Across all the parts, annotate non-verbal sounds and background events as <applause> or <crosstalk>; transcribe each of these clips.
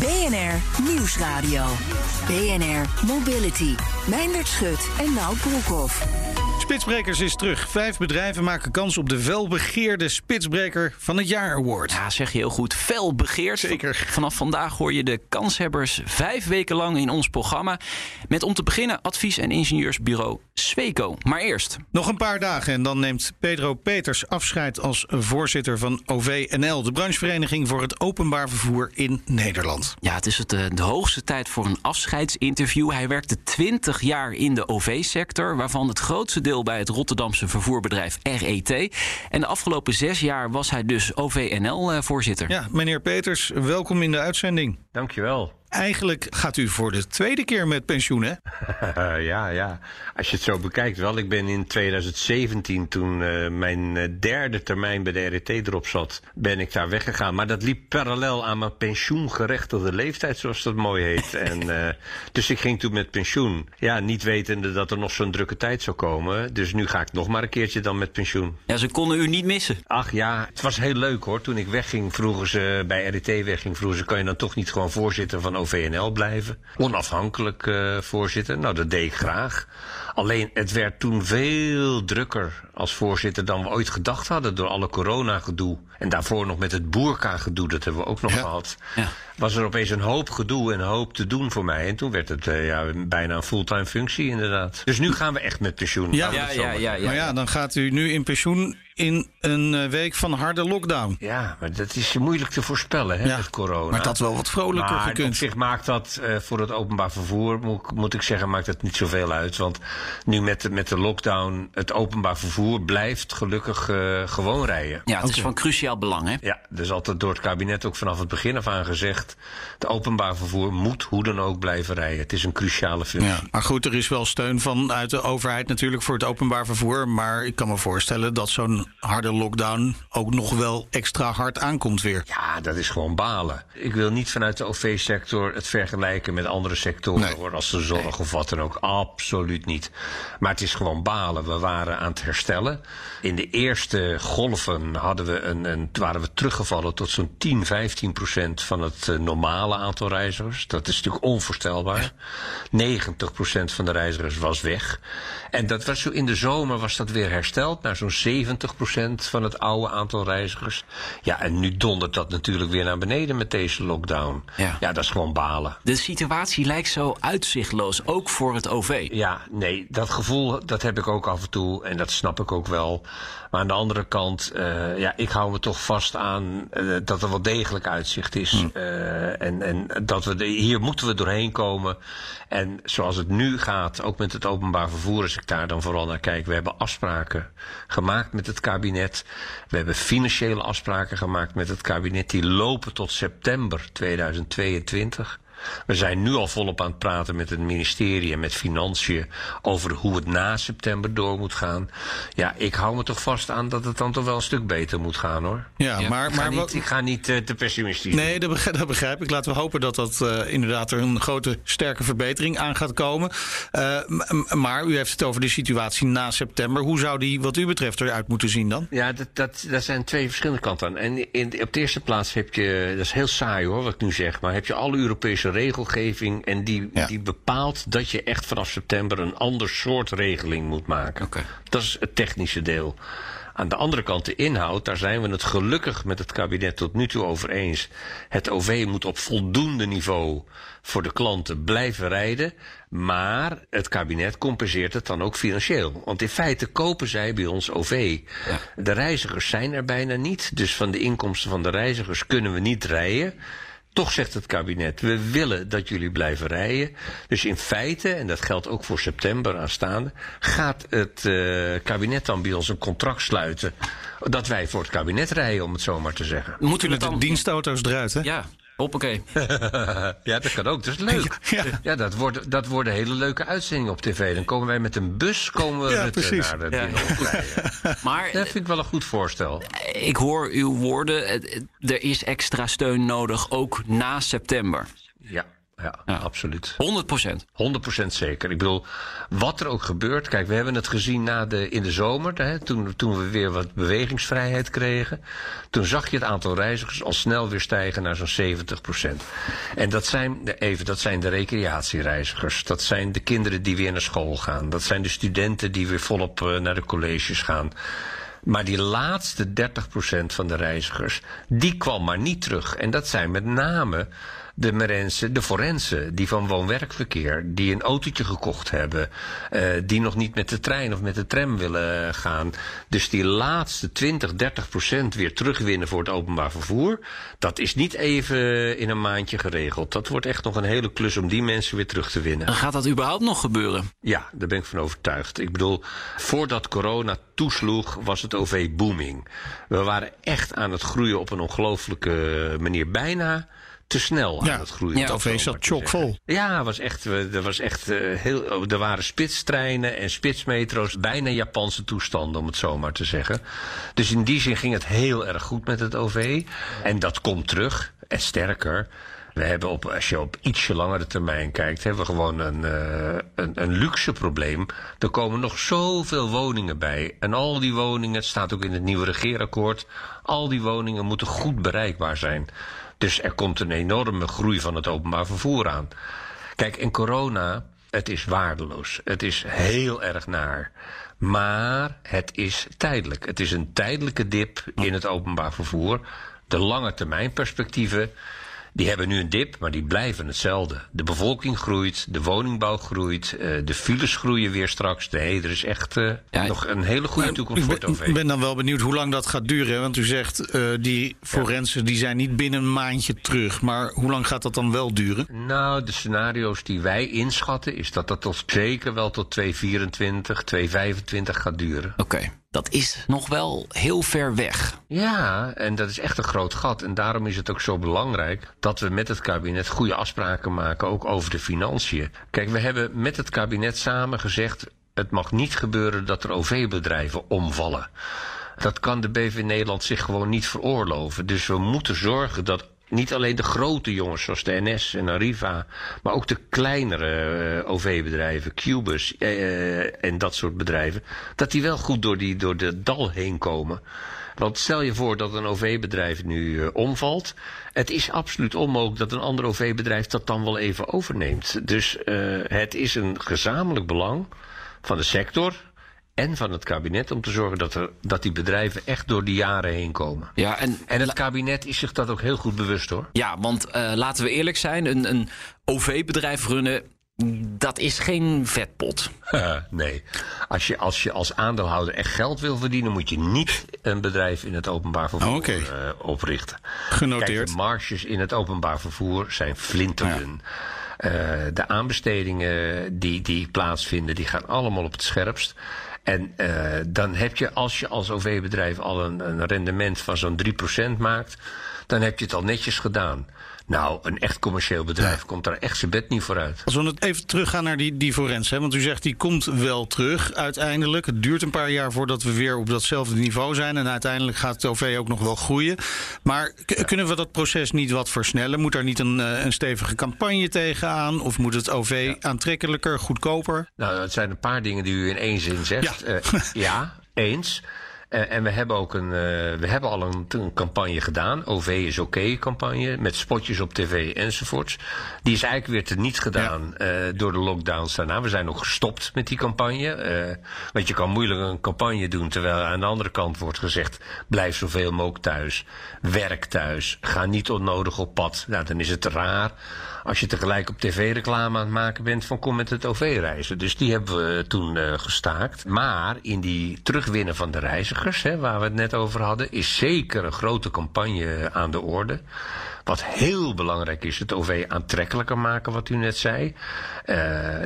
BNR Nieuwsradio. BNR Mobility. Meindert Schut en Nout Broekhoff. Spitsbrekers is terug. Vijf bedrijven maken kans op de welbegeerde Spitsbreker van het jaar award. Ja, zeg je heel goed. Fel begeerd. Zeker. Vanaf vandaag hoor je de kanshebbers vijf weken lang in ons programma. Met om te beginnen advies- en ingenieursbureau Sweco. Maar eerst. Nog een paar dagen en dan neemt Pedro Peters afscheid als voorzitter van OVNL, de branchevereniging voor het openbaar vervoer in Nederland. Ja, het is het, eh, de hoogste tijd voor een afscheidsinterview. Hij werkte 20 jaar in de OV-sector, waarvan het grootste deel bij het Rotterdamse vervoerbedrijf RET. En de afgelopen zes jaar was hij dus OVNL-voorzitter. Ja, meneer Peters, welkom in de uitzending. Dankjewel. Eigenlijk gaat u voor de tweede keer met pensioen, hè? <laughs> ja, ja. Als je het zo bekijkt wel. Ik ben in 2017, toen uh, mijn uh, derde termijn bij de RET erop zat, ben ik daar weggegaan. Maar dat liep parallel aan mijn pensioengerechtigde leeftijd, zoals dat mooi heet. <laughs> en, uh, dus ik ging toen met pensioen. Ja, niet wetende dat er nog zo'n drukke tijd zou komen. Dus nu ga ik nog maar een keertje dan met pensioen. Ja, ze konden u niet missen. Ach ja, het was heel leuk hoor. Toen ik wegging, vroegen ze, bij RET wegging, vroegen ze, kan je dan toch niet gewoon voorzitter van OVNL blijven. Onafhankelijk uh, voorzitter. Nou, dat deed ik graag. Alleen het werd toen veel drukker als voorzitter dan we ooit gedacht hadden door alle corona-gedoe. En daarvoor nog met het boerka-gedoe, dat hebben we ook nog Ja. gehad. Ja. Was er opeens een hoop gedoe en een hoop te doen voor mij. En toen werd het uh, ja, bijna een fulltime functie, inderdaad. Dus nu gaan we echt met pensioen. Ja. Ja, ja, ja, zeggen. Maar ja, dan gaat u nu in pensioen in een eh, week van harde lockdown. Ja, maar dat is moeilijk te voorspellen, hè, Ja, met corona. maar dat wel wat vrolijker maar gekund. op zich maakt dat eh, voor het openbaar vervoer, moet, moet ik zeggen, maakt het niet zoveel uit. Want nu met de, met de lockdown, het openbaar vervoer blijft gelukkig eh, gewoon rijden. Ja, het is van cruciaal belang, hè? Ja, er is altijd door het kabinet ook vanaf het begin af aan gezegd... het openbaar vervoer moet hoe dan ook blijven rijden. Het is een cruciale functie. Ja, maar goed, er is wel steun vanuit de overheid natuurlijk voor het openbaar vervoer. Maar ik kan me voorstellen dat zo'n harde lockdown ook nog wel extra hard aankomt weer. Ja, dat is gewoon balen. Ik wil niet vanuit de OV-sector het vergelijken met andere sectoren, Nee. hoor, als de zorg of wat dan ook. Absoluut niet. Maar het is gewoon balen. We waren aan het herstellen. In de eerste golven hadden we een, een, waren we teruggevallen tot zo'n 10, 15 procent van het eh, normale aantal reizigers. Dat is natuurlijk onvoorstelbaar. 90 procent van de reizigers was weg. En dat was zo in de zomer was dat weer hersteld naar zo'n 70 procent van het oude aantal reizigers. Ja, en nu dondert dat natuurlijk weer naar beneden met deze lockdown. Ja. ja dat is gewoon balen. De situatie lijkt zo uitzichtloos, ook voor het OV. Ja, nee, dat gevoel dat heb ik ook af en toe en dat snap ik ook wel. Maar aan de andere kant, eh, ja, ik hou me toch vast aan eh, dat er wel degelijk uitzicht is. Eh, en, en dat we de, hier moeten we doorheen komen. En zoals het nu gaat, ook met het openbaar vervoer, als ik daar dan vooral naar kijk, we hebben afspraken gemaakt met het kabinet. We hebben financiële afspraken gemaakt met het kabinet. Die lopen tot september 2022. We zijn nu al volop aan het praten met het ministerie en met Financiën over hoe het na september door moet gaan. Ja, ik hou me toch vast aan dat het dan toch wel een stuk beter moet gaan hoor. Ja, Ja, maar, Ik ga maar niet, wat- ik ga niet eh, te pessimistisch Nee, dat begrijp, dat begrijp ik. Laten we hopen dat dat eh, inderdaad er een grote, sterke verbetering aan gaat komen. Eh, maar u heeft het over de situatie na september. Hoe zou die wat u betreft eruit moeten zien dan? Ja, dat, dat, dat zijn twee verschillende kanten aan. En in, op de eerste plaats heb je, dat is heel saai hoor, wat ik nu zeg, maar heb je alle Europese regelgeving en die, Ja. die bepaalt dat je echt vanaf september een ander soort regeling moet maken. Dat is het technische deel. Aan de andere kant de inhoud, daar zijn we het gelukkig met het kabinet tot nu toe over eens. Het OV moet op voldoende niveau voor de klanten blijven rijden. Maar het kabinet compenseert het dan ook financieel. Want in feite kopen zij bij ons OV. De reizigers zijn er bijna niet. Dus van de inkomsten van de reizigers kunnen we niet rijden. Toch zegt het kabinet, we willen dat jullie blijven rijden. Dus in feite, en dat geldt ook voor september aanstaande, gaat het eh, kabinet dan bij ons een contract sluiten. Dat wij voor het kabinet rijden, om het zo maar te zeggen. Moeten de dan... dienstauto's eruit, hè? Ja, Hoppakee. <laughs> ja, dat kan ook. Dat is leuk. <laughs> Ja. Ja, dat, worden, dat worden hele leuke uitzendingen op tv. Dan komen wij met een bus komen we Ja, Rutte precies. naar de Ja. <laughs> Maar Dat vind ik wel een goed voorstel. ik hoor uw woorden. Er is extra steun nodig, ook na september. Ja, ja, Ja. absoluut. 100 procent. 100% zeker. Ik bedoel, wat er ook gebeurt. Kijk, we hebben het gezien na de, in de zomer. Hè, toen, toen we weer wat bewegingsvrijheid kregen. Toen zag je het aantal reizigers al snel weer stijgen naar zo'n 70%. En dat zijn, even, dat zijn de recreatiereizigers. Dat zijn de kinderen die weer naar school gaan. Dat zijn de studenten die weer volop eh, naar de colleges gaan. Maar die laatste 30% van de reizigers, die kwam maar niet terug. En dat zijn met name de Merensen, de Forensen, die van woon-werkverkeer, die een autootje gekocht hebben, eh, die nog niet met de trein of met de tram willen gaan. Dus die laatste 20, 30% weer terugwinnen voor het openbaar vervoer, dat is niet even in een maandje geregeld. Dat wordt echt nog een hele klus om die mensen weer terug te winnen. Gaat dat überhaupt nog gebeuren? Ja, daar ben ik van overtuigd. Ik bedoel, voordat corona toesloeg, was het OV booming. We waren echt aan het groeien op een ongelooflijke manier. Bijna te snel Ja, aan het groeien. ja, OV zat chockvol. Ja, was echt, eh, er, was echt eh, heel, oh, er waren spitstreinen en spitsmetro's. Bijna Japanse toestanden, om het zo maar te zeggen. Dus in die zin ging het heel erg goed met het OV. En dat komt terug. En sterker, we hebben op, als je op ietsje langere termijn kijkt, hebben we gewoon een, eh, een, een luxe probleem. Er komen nog zoveel woningen bij. En al die woningen, het staat ook in het nieuwe regeerakkoord, al die woningen moeten goed bereikbaar zijn. Dus er komt een enorme groei van het openbaar vervoer aan. Kijk, en corona, het is waardeloos. Het is heel erg naar. Maar het is tijdelijk. Het is een tijdelijke dip in het openbaar vervoer. De lange termijn perspectieven, die hebben nu een dip, maar die blijven hetzelfde. De bevolking groeit, de woningbouw groeit, eh, de files groeien weer straks. Nee, er is echt eh, Ja, nog een hele goede toekomst Ik voor het ben, OV. ik ben dan wel benieuwd hoe lang dat gaat duren. Want u zegt, eh, die forensen die zijn niet binnen een maandje terug. Maar hoe lang gaat dat dan wel duren? Nou, de scenario's die wij inschatten, is dat dat tot zeker wel tot 2024, 2025 gaat duren. Oké, dat is nog wel heel ver weg. Ja, en dat is echt een groot gat. En daarom is het ook zo belangrijk dat we met het kabinet goede afspraken maken, ook over de financiën. Kijk, we hebben met het kabinet samen gezegd: het mag niet gebeuren dat er OV-bedrijven omvallen. Dat kan de BV Nederland zich gewoon niet veroorloven. Dus we moeten zorgen dat niet alleen de grote jongens zoals de NS en Arriva, maar ook de kleinere eh, OV-bedrijven, Cubus eh, en dat soort bedrijven, dat die wel goed door, die, door de dal heen komen. Want stel je voor dat een OV-bedrijf nu eh, omvalt. Het is absoluut onmogelijk dat een ander OV-bedrijf dat dan wel even overneemt. Dus eh, het is een gezamenlijk belang van de sector en van het kabinet om te zorgen dat, er, dat die bedrijven echt door die jaren heen komen. Ja, en, En het kabinet is zich dat ook heel goed bewust hoor. ja want eh, laten we eerlijk zijn, een, een OV-bedrijf runnen, dat is geen vetpot. <laughs> nee. Als je, als je als aandeelhouder echt geld wil verdienen, moet je niet een bedrijf in het openbaar vervoer Oh, eh, oprichten. Genoteerd. Kijk, de marges in het openbaar vervoer zijn flinterdun. Eh, de aanbestedingen die, die plaatsvinden, die gaan allemaal op het scherpst. En eh, dan heb je, als je als OV-bedrijf al een, een rendement van zo'n 3% maakt, dan heb je het al netjes gedaan. Nou, een echt commercieel bedrijf komt daar echt zijn bed niet vooruit. Als we het even teruggaan naar die, die forens. Hè? Want u zegt die komt wel terug uiteindelijk. Het duurt een paar jaar voordat we weer op datzelfde niveau zijn. En uiteindelijk gaat het OV ook nog wel groeien. Maar kunnen we dat proces niet wat versnellen? Moet daar niet een, eh, een stevige campagne tegenaan? Of moet het OV aantrekkelijker, goedkoper? Nou, dat zijn een paar dingen die u in één zin zegt. Ja. Ja eens. Eh, en we hebben ook een, eh, we hebben al een, een campagne gedaan. OV is oké campagne. Met spotjes op tv enzovoorts. Die is eigenlijk weer teniet gedaan eh, door de lockdowns daarna. We zijn ook gestopt met die campagne. eh, want je kan moeilijk een campagne doen. Terwijl aan de andere kant wordt gezegd. Blijf zoveel mogelijk thuis. Werk thuis. Ga niet onnodig op pad. Nou, dan is het raar als je tegelijk op tv reclame aan het maken bent van kom met het OV reizen. Dus die hebben we toen eh, gestaakt. Maar in die terugwinnen van de reizigers, hè, waar we het net over hadden, is zeker een grote campagne aan de orde. Wat heel belangrijk is, het OV aantrekkelijker maken, wat u net zei. Uh,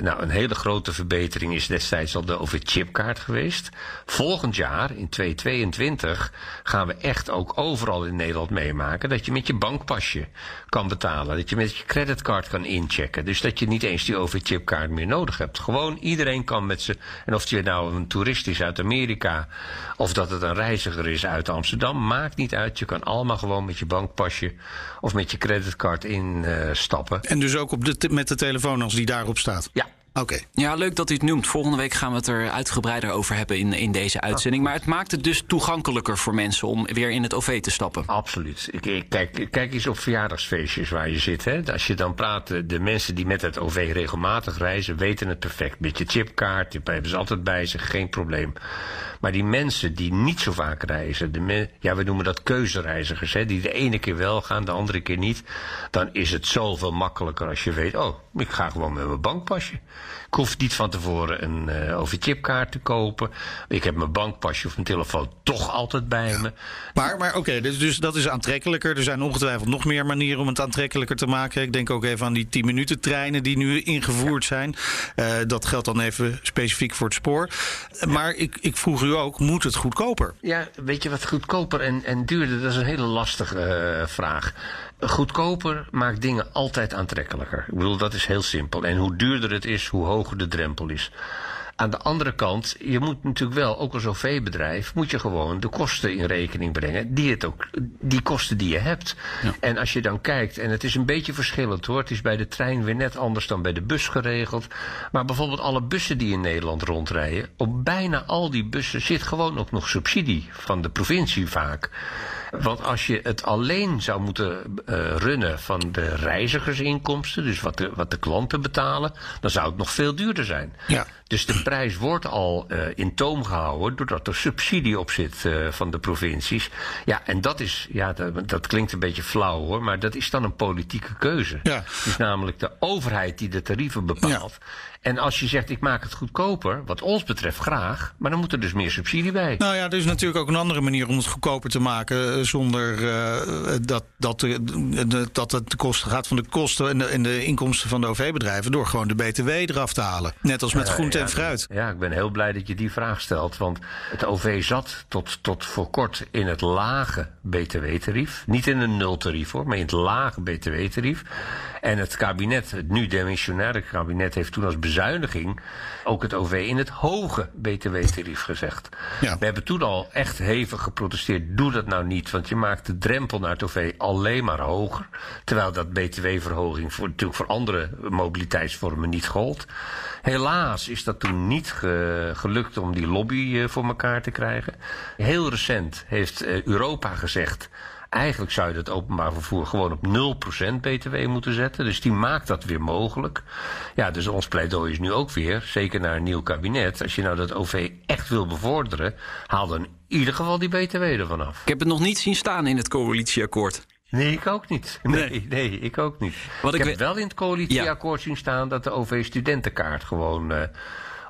nou, een hele grote verbetering is destijds al de OV-chipkaart geweest. Volgend jaar, in 2022, gaan we echt ook overal in Nederland meemaken dat je met je bankpasje kan betalen. Dat je met je creditcard kan inchecken. Dus dat je niet eens die OV-chipkaart meer nodig hebt. Gewoon iedereen kan met ze. En of je nou een toerist is uit Amerika of dat het een reiziger is uit Amsterdam, maakt niet uit. Je kan allemaal gewoon met je bankpasje of met je creditcard instappen. en dus ook op de met de telefoon als die daarop staat? Ja, Oké. Ja, leuk dat u het noemt. Volgende week gaan we het er uitgebreider over hebben in, in deze uitzending. Maar het maakt het dus toegankelijker voor mensen om weer in het OV te stappen. Absoluut. Ik, kijk, kijk eens op verjaardagsfeestjes waar je zit. Hè. Als je dan praat, de mensen die met het OV regelmatig reizen, weten het perfect. Met je chipkaart, die hebben ze altijd bij zich, geen probleem. Maar die mensen die niet zo vaak reizen, de ja, we noemen dat keuzereizigers, hè, die de ene keer wel gaan, de andere keer niet. Dan is het zoveel makkelijker als je weet, oh, ik ga gewoon met mijn bankpasje. Ik hoef niet van tevoren een uh, overchipkaart te kopen. Ik heb mijn bankpasje of mijn telefoon toch altijd bij me. Maar, maar oké, dus, dus dat is aantrekkelijker. Er zijn ongetwijfeld nog meer manieren om het aantrekkelijker te maken. Ik denk ook even aan die 10 minuten treinen die nu ingevoerd zijn. Uh, dat geldt dan even specifiek voor het spoor. Maar ik, ik vroeg u ook, moet het goedkoper? Ja, weet je wat goedkoper en, en duurder, dat is een hele lastige uh, vraag. Goedkoper maakt dingen altijd aantrekkelijker. Ik bedoel, dat is heel simpel. En hoe duurder het is, hoe hoger de drempel is. Aan de andere kant, je moet natuurlijk wel, ook als OV-bedrijf, moet je gewoon de kosten in rekening brengen. Die, het ook, die kosten die je hebt. Ja. En als je dan kijkt, en het is een beetje verschillend hoor. Het is bij de trein weer net anders dan bij de bus geregeld. Maar bijvoorbeeld alle bussen die in Nederland rondrijden. Op bijna al die bussen zit gewoon ook nog subsidie van de provincie vaak. Want als je het alleen zou moeten uh, runnen van de reizigersinkomsten, dus wat de, wat de klanten betalen, dan zou het nog veel duurder zijn. Ja. Dus de prijs wordt al uh, in toom gehouden doordat er subsidie op zit uh, van de provincies. Ja, en dat is, ja, dat, dat, klinkt een beetje flauw hoor, maar dat is dan een politieke keuze. Ja. Het is namelijk de overheid die de tarieven bepaalt. Ja. En als je zegt, ik maak het goedkoper, wat ons betreft graag, maar dan moet er dus meer subsidie bij. Nou ja, er is natuurlijk ook een andere manier om het goedkoper te maken, zonder uh, dat, dat, de, dat het de kosten gaat van de kosten en de, en de inkomsten van de OV-bedrijven, door gewoon de BTW eraf te halen. Net als met groente ja, en fruit. Ja, ik ben heel blij dat je die vraag stelt, want het OV zat tot, tot voor kort in het lage BTW-tarief. Niet in een nultarief hoor, maar in het lage BTW-tarief. En het kabinet, het nu demissionaire kabinet, heeft toen als bezuiniging ook het OV in het hoge BTW-tarief gezegd. Ja. We hebben toen al echt hevig geprotesteerd. Doe dat nou niet, want je maakt de drempel naar het OV alleen maar hoger. Terwijl dat BTW-verhoging voor, natuurlijk voor andere mobiliteitsvormen niet gold. Helaas is dat toen niet ge, gelukt om die lobby uh, voor elkaar te krijgen. Heel recent heeft uh, Europa gezegd. Eigenlijk zou je het openbaar vervoer gewoon op 0% BTW moeten zetten. Dus die maakt dat weer mogelijk. Ja, dus ons pleidooi is nu ook weer, zeker naar een nieuw kabinet. Als je nou dat OV echt wil bevorderen, haal dan in ieder geval die BTW ervan af. Ik heb het nog niet zien staan in het coalitieakkoord. Nee, ik ook niet. <laughs> Nee, nee, nee ik ook niet. Wat ik, ik heb wel in het coalitieakkoord ja. zien staan dat de OV-studentenkaart gewoon uh,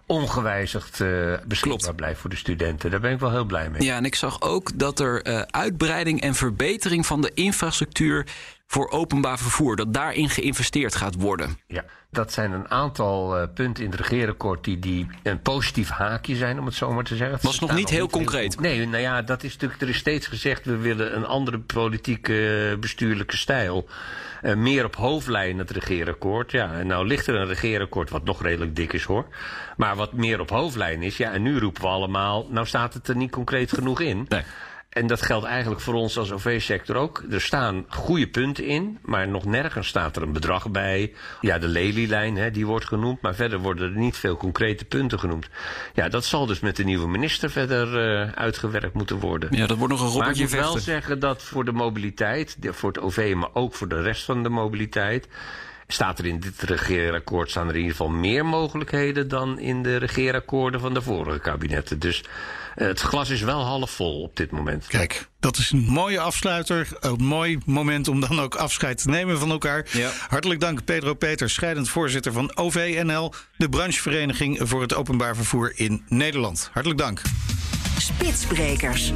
ongewijzigd uh, beschikbaar Klopt. blijft voor de studenten. Daar ben ik wel heel blij mee. Ja, en ik zag ook dat er uh, uitbreiding en verbetering van de infrastructuur voor openbaar vervoer, dat daarin geïnvesteerd gaat worden. Ja, dat zijn een aantal uh, punten in het regeerakkoord die, die een positief haakje zijn, om het zo maar te zeggen. Was nog niet heel niet concreet. Nee, nou ja, dat is natuurlijk, er is steeds gezegd, we willen een andere politieke uh, bestuurlijke stijl. Uh, meer op hoofdlijn het regeerakkoord. Ja, en nou ligt er een regeerakkoord wat nog redelijk dik is hoor. Maar wat meer op hoofdlijn is. Ja, en nu roepen we allemaal, nou staat het er niet concreet genoeg in. Nee. En dat geldt eigenlijk voor ons als OV-sector ook. Er staan goede punten in, maar nog nergens staat er een bedrag bij. Ja, de lelielijn, hè, die wordt genoemd, maar verder worden er niet veel concrete punten genoemd. Ja, dat zal dus met de nieuwe minister verder uh, uitgewerkt moeten worden. Ja, dat wordt nog een robbertje Maar ik moet wel zeggen dat voor de mobiliteit, voor het OV, maar ook voor de rest van de mobiliteit staat er in dit regeerakkoord staan er in ieder geval meer mogelijkheden dan in de regeerakkoorden van de vorige kabinetten. Dus het glas is wel half vol op dit moment. Kijk, dat is een mooie afsluiter. Een mooi moment om dan ook afscheid te nemen van elkaar. Ja. Hartelijk dank Pedro Peters, scheidend voorzitter van OVNL, de branchevereniging voor het openbaar vervoer in Nederland. Hartelijk dank. Spitsbrekers.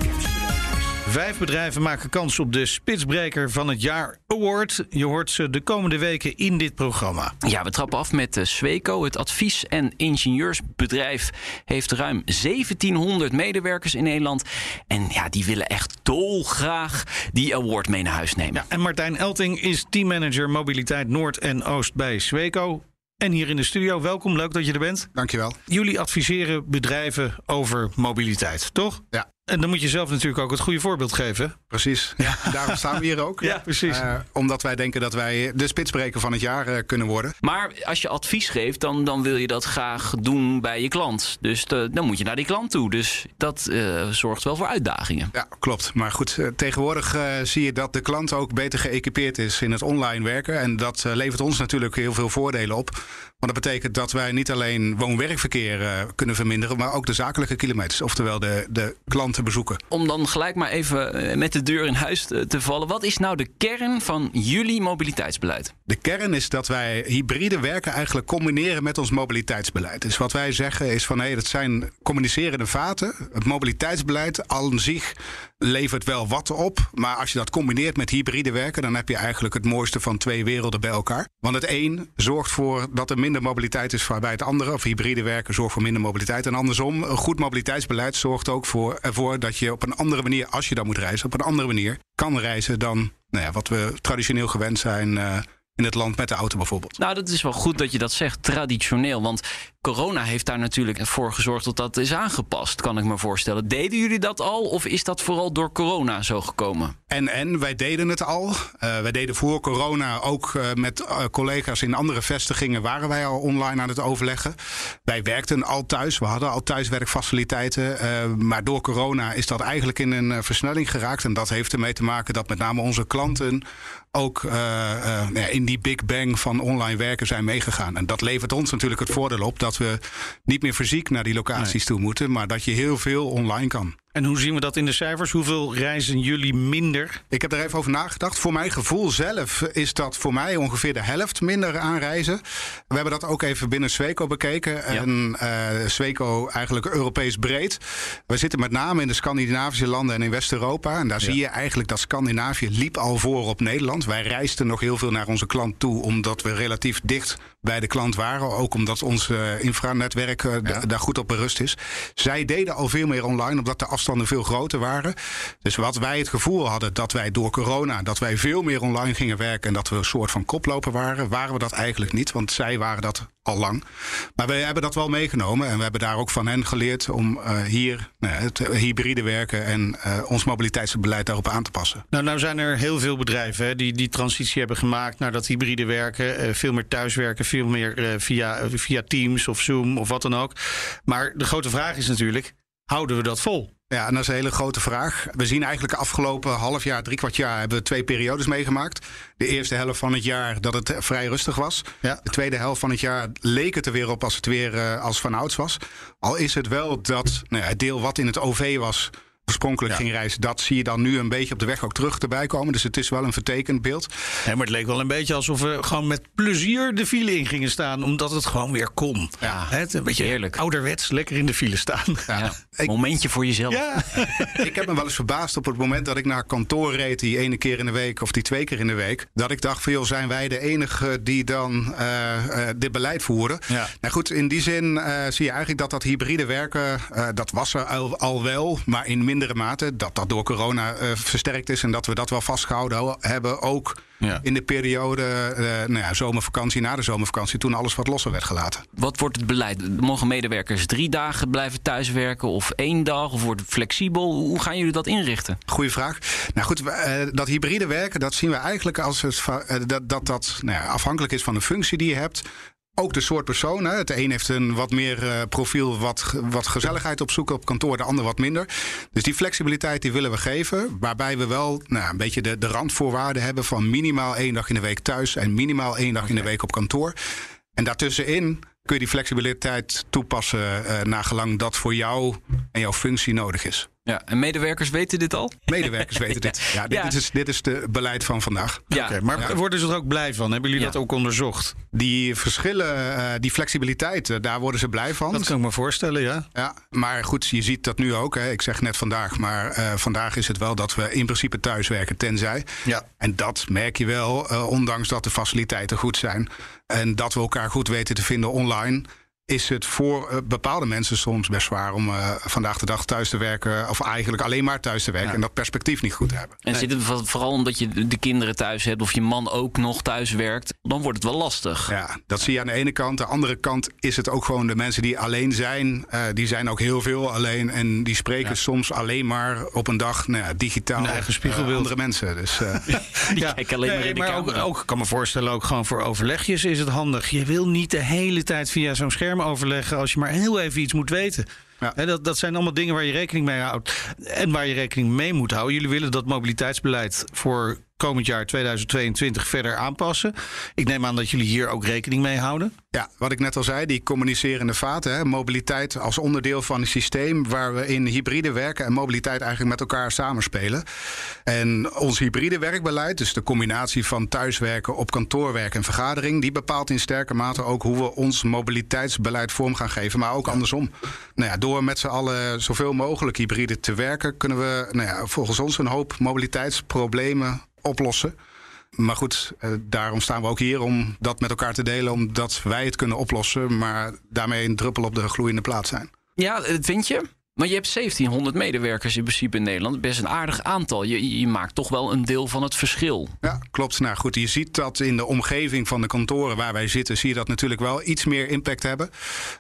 Vijf bedrijven maken kans op de Spitsbreker van het jaar award. Je hoort ze de komende weken in dit programma. Ja, we trappen af met uh, Sweco. Het advies- en ingenieursbedrijf heeft ruim 1700 medewerkers in Nederland. En ja, die willen echt dolgraag die award mee naar huis nemen. Ja, en Martijn Elting is teammanager mobiliteit Noord en Oost bij Sweco. En hier in de studio, welkom, leuk dat je er bent. Dankjewel. Jullie adviseren bedrijven over mobiliteit, toch? Ja. En dan moet je zelf natuurlijk ook het goede voorbeeld geven. Precies. Ja. <laughs> Daarom staan we hier ook. ja, precies. Uh, omdat wij denken dat wij de spitsbreker van het jaar uh, kunnen worden. Maar als je advies geeft, dan, dan wil je dat graag doen bij je klant. Dus dan moet je naar die klant toe. Dus dat uh, zorgt wel voor uitdagingen. Ja, klopt. Maar goed, tegenwoordig zie je dat de klant ook beter geëquipeerd is in het online werken. En dat levert ons natuurlijk heel veel voordelen op. Want dat betekent dat wij niet alleen woon-werkverkeer kunnen verminderen, maar ook de zakelijke kilometers. Oftewel de, de bezoeken. Om dan gelijk maar even met de deur in huis te, vallen. Wat is nou de kern van jullie mobiliteitsbeleid? De kern is dat wij hybride werken eigenlijk combineren met ons mobiliteitsbeleid. Dus wat wij zeggen is van hé, hey, dat zijn communicerende vaten. Het mobiliteitsbeleid al zich levert wel wat op. Maar als je dat combineert met hybride werken, dan heb je eigenlijk het mooiste van twee werelden bij elkaar. Want het een zorgt voor dat er minder mobiliteit is bij het andere. Of hybride werken zorgt voor minder mobiliteit. En andersom, een goed mobiliteitsbeleid zorgt ook voor, dat je op een andere manier, als je dan moet reizen, op een andere manier kan reizen dan nou ja, wat we traditioneel gewend zijn. In het land met de auto bijvoorbeeld. Nou, dat is wel goed dat je dat zegt, traditioneel. Want corona heeft daar natuurlijk voor gezorgd dat dat is aangepast, kan ik me voorstellen. Deden jullie dat al of is dat vooral door corona zo gekomen? En, en wij deden het al. Uh, wij deden voor corona ook uh, met uh, collega's in andere vestigingen waren wij al online aan het overleggen. Wij werkten al thuis, we hadden al thuiswerkfaciliteiten. maar door corona is dat eigenlijk in een versnelling geraakt. En dat heeft ermee te maken dat met name onze klanten ook in die big bang van online werken zijn meegegaan. En dat levert ons natuurlijk het voordeel op dat we niet meer fysiek naar die locaties nee. toe moeten, maar dat je heel veel online kan. En hoe zien we dat in de cijfers? Hoeveel reizen jullie minder? Ik heb er even over nagedacht. Voor mijn gevoel zelf is dat voor mij ongeveer de helft minder aanreizen. We hebben dat ook even binnen Sweco bekeken. Ja. En uh, Sweco eigenlijk Europees breed. We zitten met name in de Scandinavische landen en in West-Europa. En daar ja. zie je eigenlijk dat Scandinavië liep al voor op Nederland. Wij reisden nog heel veel naar onze klant toe, omdat we relatief dicht bij de klant waren. Ook omdat ons uh, infranetwerk ja. daar goed op berust is. Zij deden al veel meer online, omdat de afstanden veel groter waren. Dus wat wij het gevoel hadden dat wij door corona, dat wij veel meer online gingen werken en dat we een soort van koploper waren, waren we dat eigenlijk niet. Want zij waren dat al lang. Maar wij hebben dat wel meegenomen en we hebben daar ook van hen geleerd om uh, hier nou, het hybride werken en uh, ons mobiliteitsbeleid daarop aan te passen. Nou, nou zijn er heel veel bedrijven hè, die die transitie hebben gemaakt naar dat hybride werken. Uh, veel meer thuiswerken, veel meer via, via Teams of Zoom of wat dan ook. Maar de grote vraag is natuurlijk, houden we dat vol? Ja, en dat is een hele grote vraag. We zien eigenlijk de afgelopen half jaar, drie kwart jaar... hebben we twee periodes meegemaakt. De eerste helft van het jaar dat het vrij rustig was. Ja. De tweede helft van het jaar leek het er weer op als het weer uh, als vanouds was. Al is het wel dat nou ja, het deel wat in het OV was oorspronkelijk ja. ging reizen. Dat zie je dan nu een beetje op de weg ook terug erbij komen. Dus het is wel een vertekend beeld. Ja, maar het leek wel een beetje alsof we gewoon met plezier de file in gingen staan. Omdat het gewoon weer kon. Ja, het, een beetje heerlijk. ouderwets lekker in de file staan. Ja. ja. Ik, Momentje voor jezelf. Ja. <laughs> ik heb me wel eens verbaasd op het moment dat ik naar kantoor reed. Die ene keer in de week of die twee keer in de week. Dat ik dacht van joh, zijn wij de enige die dan uh, uh, dit beleid voeren. Ja. Nou goed, in die zin uh, zie je eigenlijk dat dat hybride werken. dat was er al, al wel. Maar in mindere mate. Dat dat door corona uh, versterkt is en dat we dat wel vastgehouden hebben. Ook ja. in de periode uh, nou ja, zomervakantie, na de zomervakantie, toen alles wat losser werd gelaten. Wat wordt het beleid? Mogen medewerkers drie dagen blijven thuiswerken of één dag? Of wordt het flexibel? Hoe gaan jullie dat inrichten? Goeie vraag. Nou goed, uh, dat hybride werken, dat zien we eigenlijk als het, dat dat, dat nou ja, afhankelijk is van de functie die je hebt ook de soort persoon. Hè. Het een heeft een wat meer uh, profiel, wat, wat gezelligheid opzoeken op kantoor, de ander wat minder. Dus die flexibiliteit die willen we geven. Waarbij we wel nou, een beetje de, de randvoorwaarden hebben van minimaal één dag in de week thuis en minimaal één dag okay. in de week op kantoor. En daartussenin kun je die flexibiliteit toepassen uh, naar gelang dat voor jou en jouw functie nodig is. Ja, en medewerkers weten dit al? Medewerkers weten dit. <laughs> Ja, dit, Ja. Is, dit is de beleid van vandaag. Ja. Oké, maar Ja. worden ze er ook blij van? Hebben jullie Ja. dat ook onderzocht? Die verschillen, eh, die flexibiliteit, eh, daar worden ze blij van. Dat kan ik me voorstellen, ja. Ja, maar goed, je ziet dat nu ook. Hè. Ik zeg net vandaag, maar eh, vandaag is het wel dat we in principe thuiswerken, tenzij. Ja. En dat merk je wel, eh, ondanks dat de faciliteiten goed zijn. En dat we elkaar goed weten te vinden online. Is het voor eh, bepaalde mensen soms best zwaar om eh, vandaag de dag thuis te werken. Of eigenlijk alleen maar thuis te werken. Ja. En dat perspectief niet goed te hebben. En zit het voor- vooral omdat je de kinderen thuis hebt of je man ook nog thuis werkt, dan wordt het wel lastig. Ja, dat zie je aan de ene kant. De andere kant is het ook gewoon de mensen die alleen zijn. eh, die zijn ook heel veel alleen. En die spreken Ja. soms alleen maar op een dag nou ja, digitaal. Een eigen andere mensen. Dus, eh, <laughs> Die kijken alleen maar in de maar ook, camera. ook, ik kan me voorstellen, ook gewoon voor overlegjes is het handig. Je wil niet de hele tijd via zo'n scherm overleggen als je maar heel even iets moet weten. Ja. Dat, dat zijn allemaal dingen waar je rekening mee houdt. En waar je rekening mee moet houden. Jullie willen dat mobiliteitsbeleid voor komend jaar 2022 verder aanpassen. Ik neem aan dat jullie hier ook rekening mee houden. ja, wat ik net al zei, die communicerende vaten. Hè, mobiliteit als onderdeel van een systeem waar we in hybride werken en mobiliteit eigenlijk met elkaar samenspelen. En ons hybride werkbeleid, dus de combinatie van thuiswerken, op kantoor werken en vergadering, die bepaalt in sterke mate ook hoe we ons mobiliteitsbeleid vorm gaan geven, maar ook andersom. Nou ja, door met z'n allen zoveel mogelijk hybride te werken, kunnen we nou ja, volgens ons een hoop mobiliteitsproblemen oplossen. Maar goed, eh, daarom staan we ook hier om dat met elkaar te delen, omdat wij het kunnen oplossen, maar daarmee een druppel op de gloeiende plaat zijn. Ja, dat vind je? Maar je hebt 1700 medewerkers in principe in Nederland. Best een aardig aantal. Je, je maakt toch wel een deel van het verschil. Ja, klopt. Nou goed, je ziet dat in de omgeving van de kantoren waar wij zitten, zie je dat natuurlijk wel iets meer impact hebben.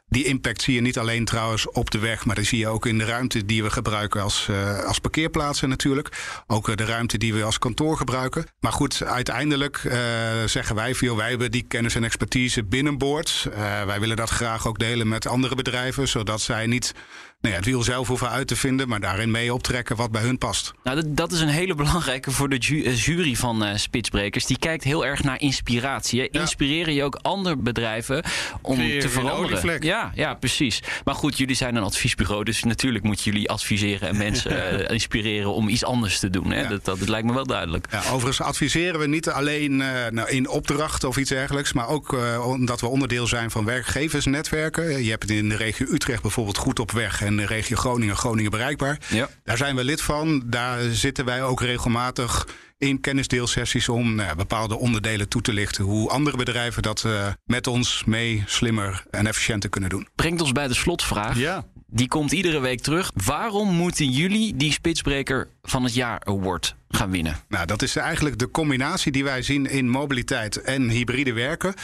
Die impact zie je niet alleen trouwens op de weg, maar die zie je ook in de ruimte die we gebruiken als, eh, als parkeerplaatsen natuurlijk. Ook eh, de ruimte die we als kantoor gebruiken. Maar goed, uiteindelijk eh, zeggen wij veel, wij hebben die kennis en expertise binnenboord. Wij willen dat graag ook delen met andere bedrijven, zodat zij niet nou ja, het wiel zelf hoeven uit te vinden, maar daarin mee optrekken wat bij hun past. Nou, dat, dat is een hele belangrijke voor de ju- eh, jury van eh Spitsbrekers. Die kijkt heel erg naar inspiratie. Hè? Inspireren je ook andere bedrijven om te een veranderen? Ja, ja, precies. Maar goed, jullie zijn een adviesbureau, dus natuurlijk moeten jullie adviseren en mensen <laughs> eh, inspireren om iets anders te doen. Hè? Ja. Dat, dat, lijkt me wel duidelijk. Ja, overigens adviseren we niet alleen eh, nou, in opdracht of iets dergelijks, maar ook eh, omdat we onderdeel zijn van werkgeversnetwerken. Je hebt het in de regio Utrecht bijvoorbeeld goed op weg en de regio Groningen, Groningen bereikbaar. Ja. Daar zijn we lid van. Daar zitten wij ook regelmatig in kennisdeelsessies om nou, ja, bepaalde onderdelen toe te lichten. Hoe andere bedrijven dat eh, met ons mee slimmer en efficiënter kunnen doen. Brengt ons bij de slotvraag. Ja. Die komt iedere week terug. Waarom moeten jullie die Spitsbreker van het jaar award gaan winnen? Nou, dat is eigenlijk de combinatie die wij zien in mobiliteit en hybride werken.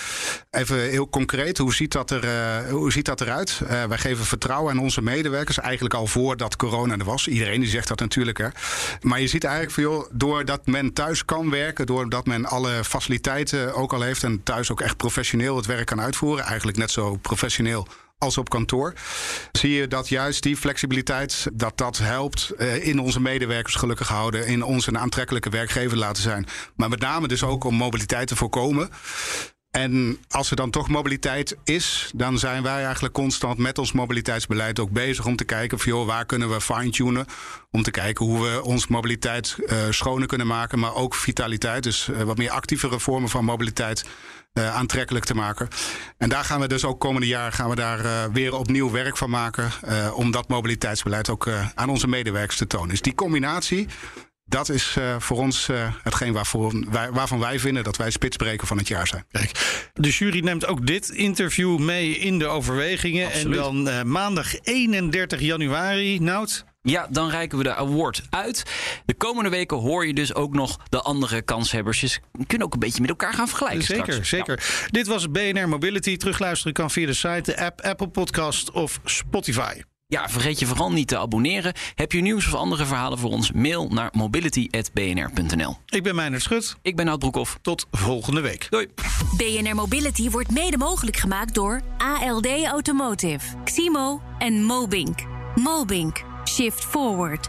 Even heel concreet, hoe ziet dat, er, eh, hoe ziet dat eruit? Eh, wij geven vertrouwen aan onze medewerkers, eigenlijk al voordat corona er was. Iedereen die zegt dat natuurlijk. Hè. Maar je ziet eigenlijk van, doordat men thuis kan werken, doordat men alle faciliteiten ook al heeft en thuis ook echt professioneel het werk kan uitvoeren, eigenlijk net zo professioneel als op kantoor. Zie je dat juist die flexibiliteit, dat dat helpt eh, in onze medewerkers gelukkig houden, in ons een aantrekkelijke werkgever laten zijn. Maar met name dus ook om mobiliteit te voorkomen. En als er dan toch mobiliteit is, dan zijn wij eigenlijk constant met ons mobiliteitsbeleid ook bezig om te kijken van joh, waar kunnen we fine-tunen. Om te kijken hoe we ons mobiliteit eh, schoner kunnen maken, maar ook vitaliteit. Dus eh, wat meer actievere vormen van mobiliteit eh, aantrekkelijk te maken. En daar gaan we dus ook komende jaar gaan we daar weer opnieuw werk van maken. om dat mobiliteitsbeleid ook aan onze medewerkers te tonen. Dus die combinatie. Dat is eh, voor ons eh, hetgeen waarvoor, wij, waarvan wij vinden dat wij spitsbreker van het jaar zijn. Kijk, de jury neemt ook dit interview mee in de overwegingen. Absoluut. En dan eh, maandag 31 januari, Nout. Ja, dan reiken we de award uit. De komende weken hoor je dus ook nog de andere kanshebbers. Dus we kunnen ook een beetje met elkaar gaan vergelijken Zeker, straks. zeker. Dit was BNR Mobility. Terugluisteren kan via de site, de app, Apple Podcast of Spotify. Ja, vergeet je vooral niet te abonneren. Heb je nieuws of andere verhalen voor ons? Mail naar mobility.bnr.nl. Ik ben Meijnerd Schut. Ik ben Nout Broekhoff. Tot volgende week. Doei. BNR Mobility wordt mede mogelijk gemaakt door ALD Automotive, Ximo en Mobink. Mobink. Shift Forward.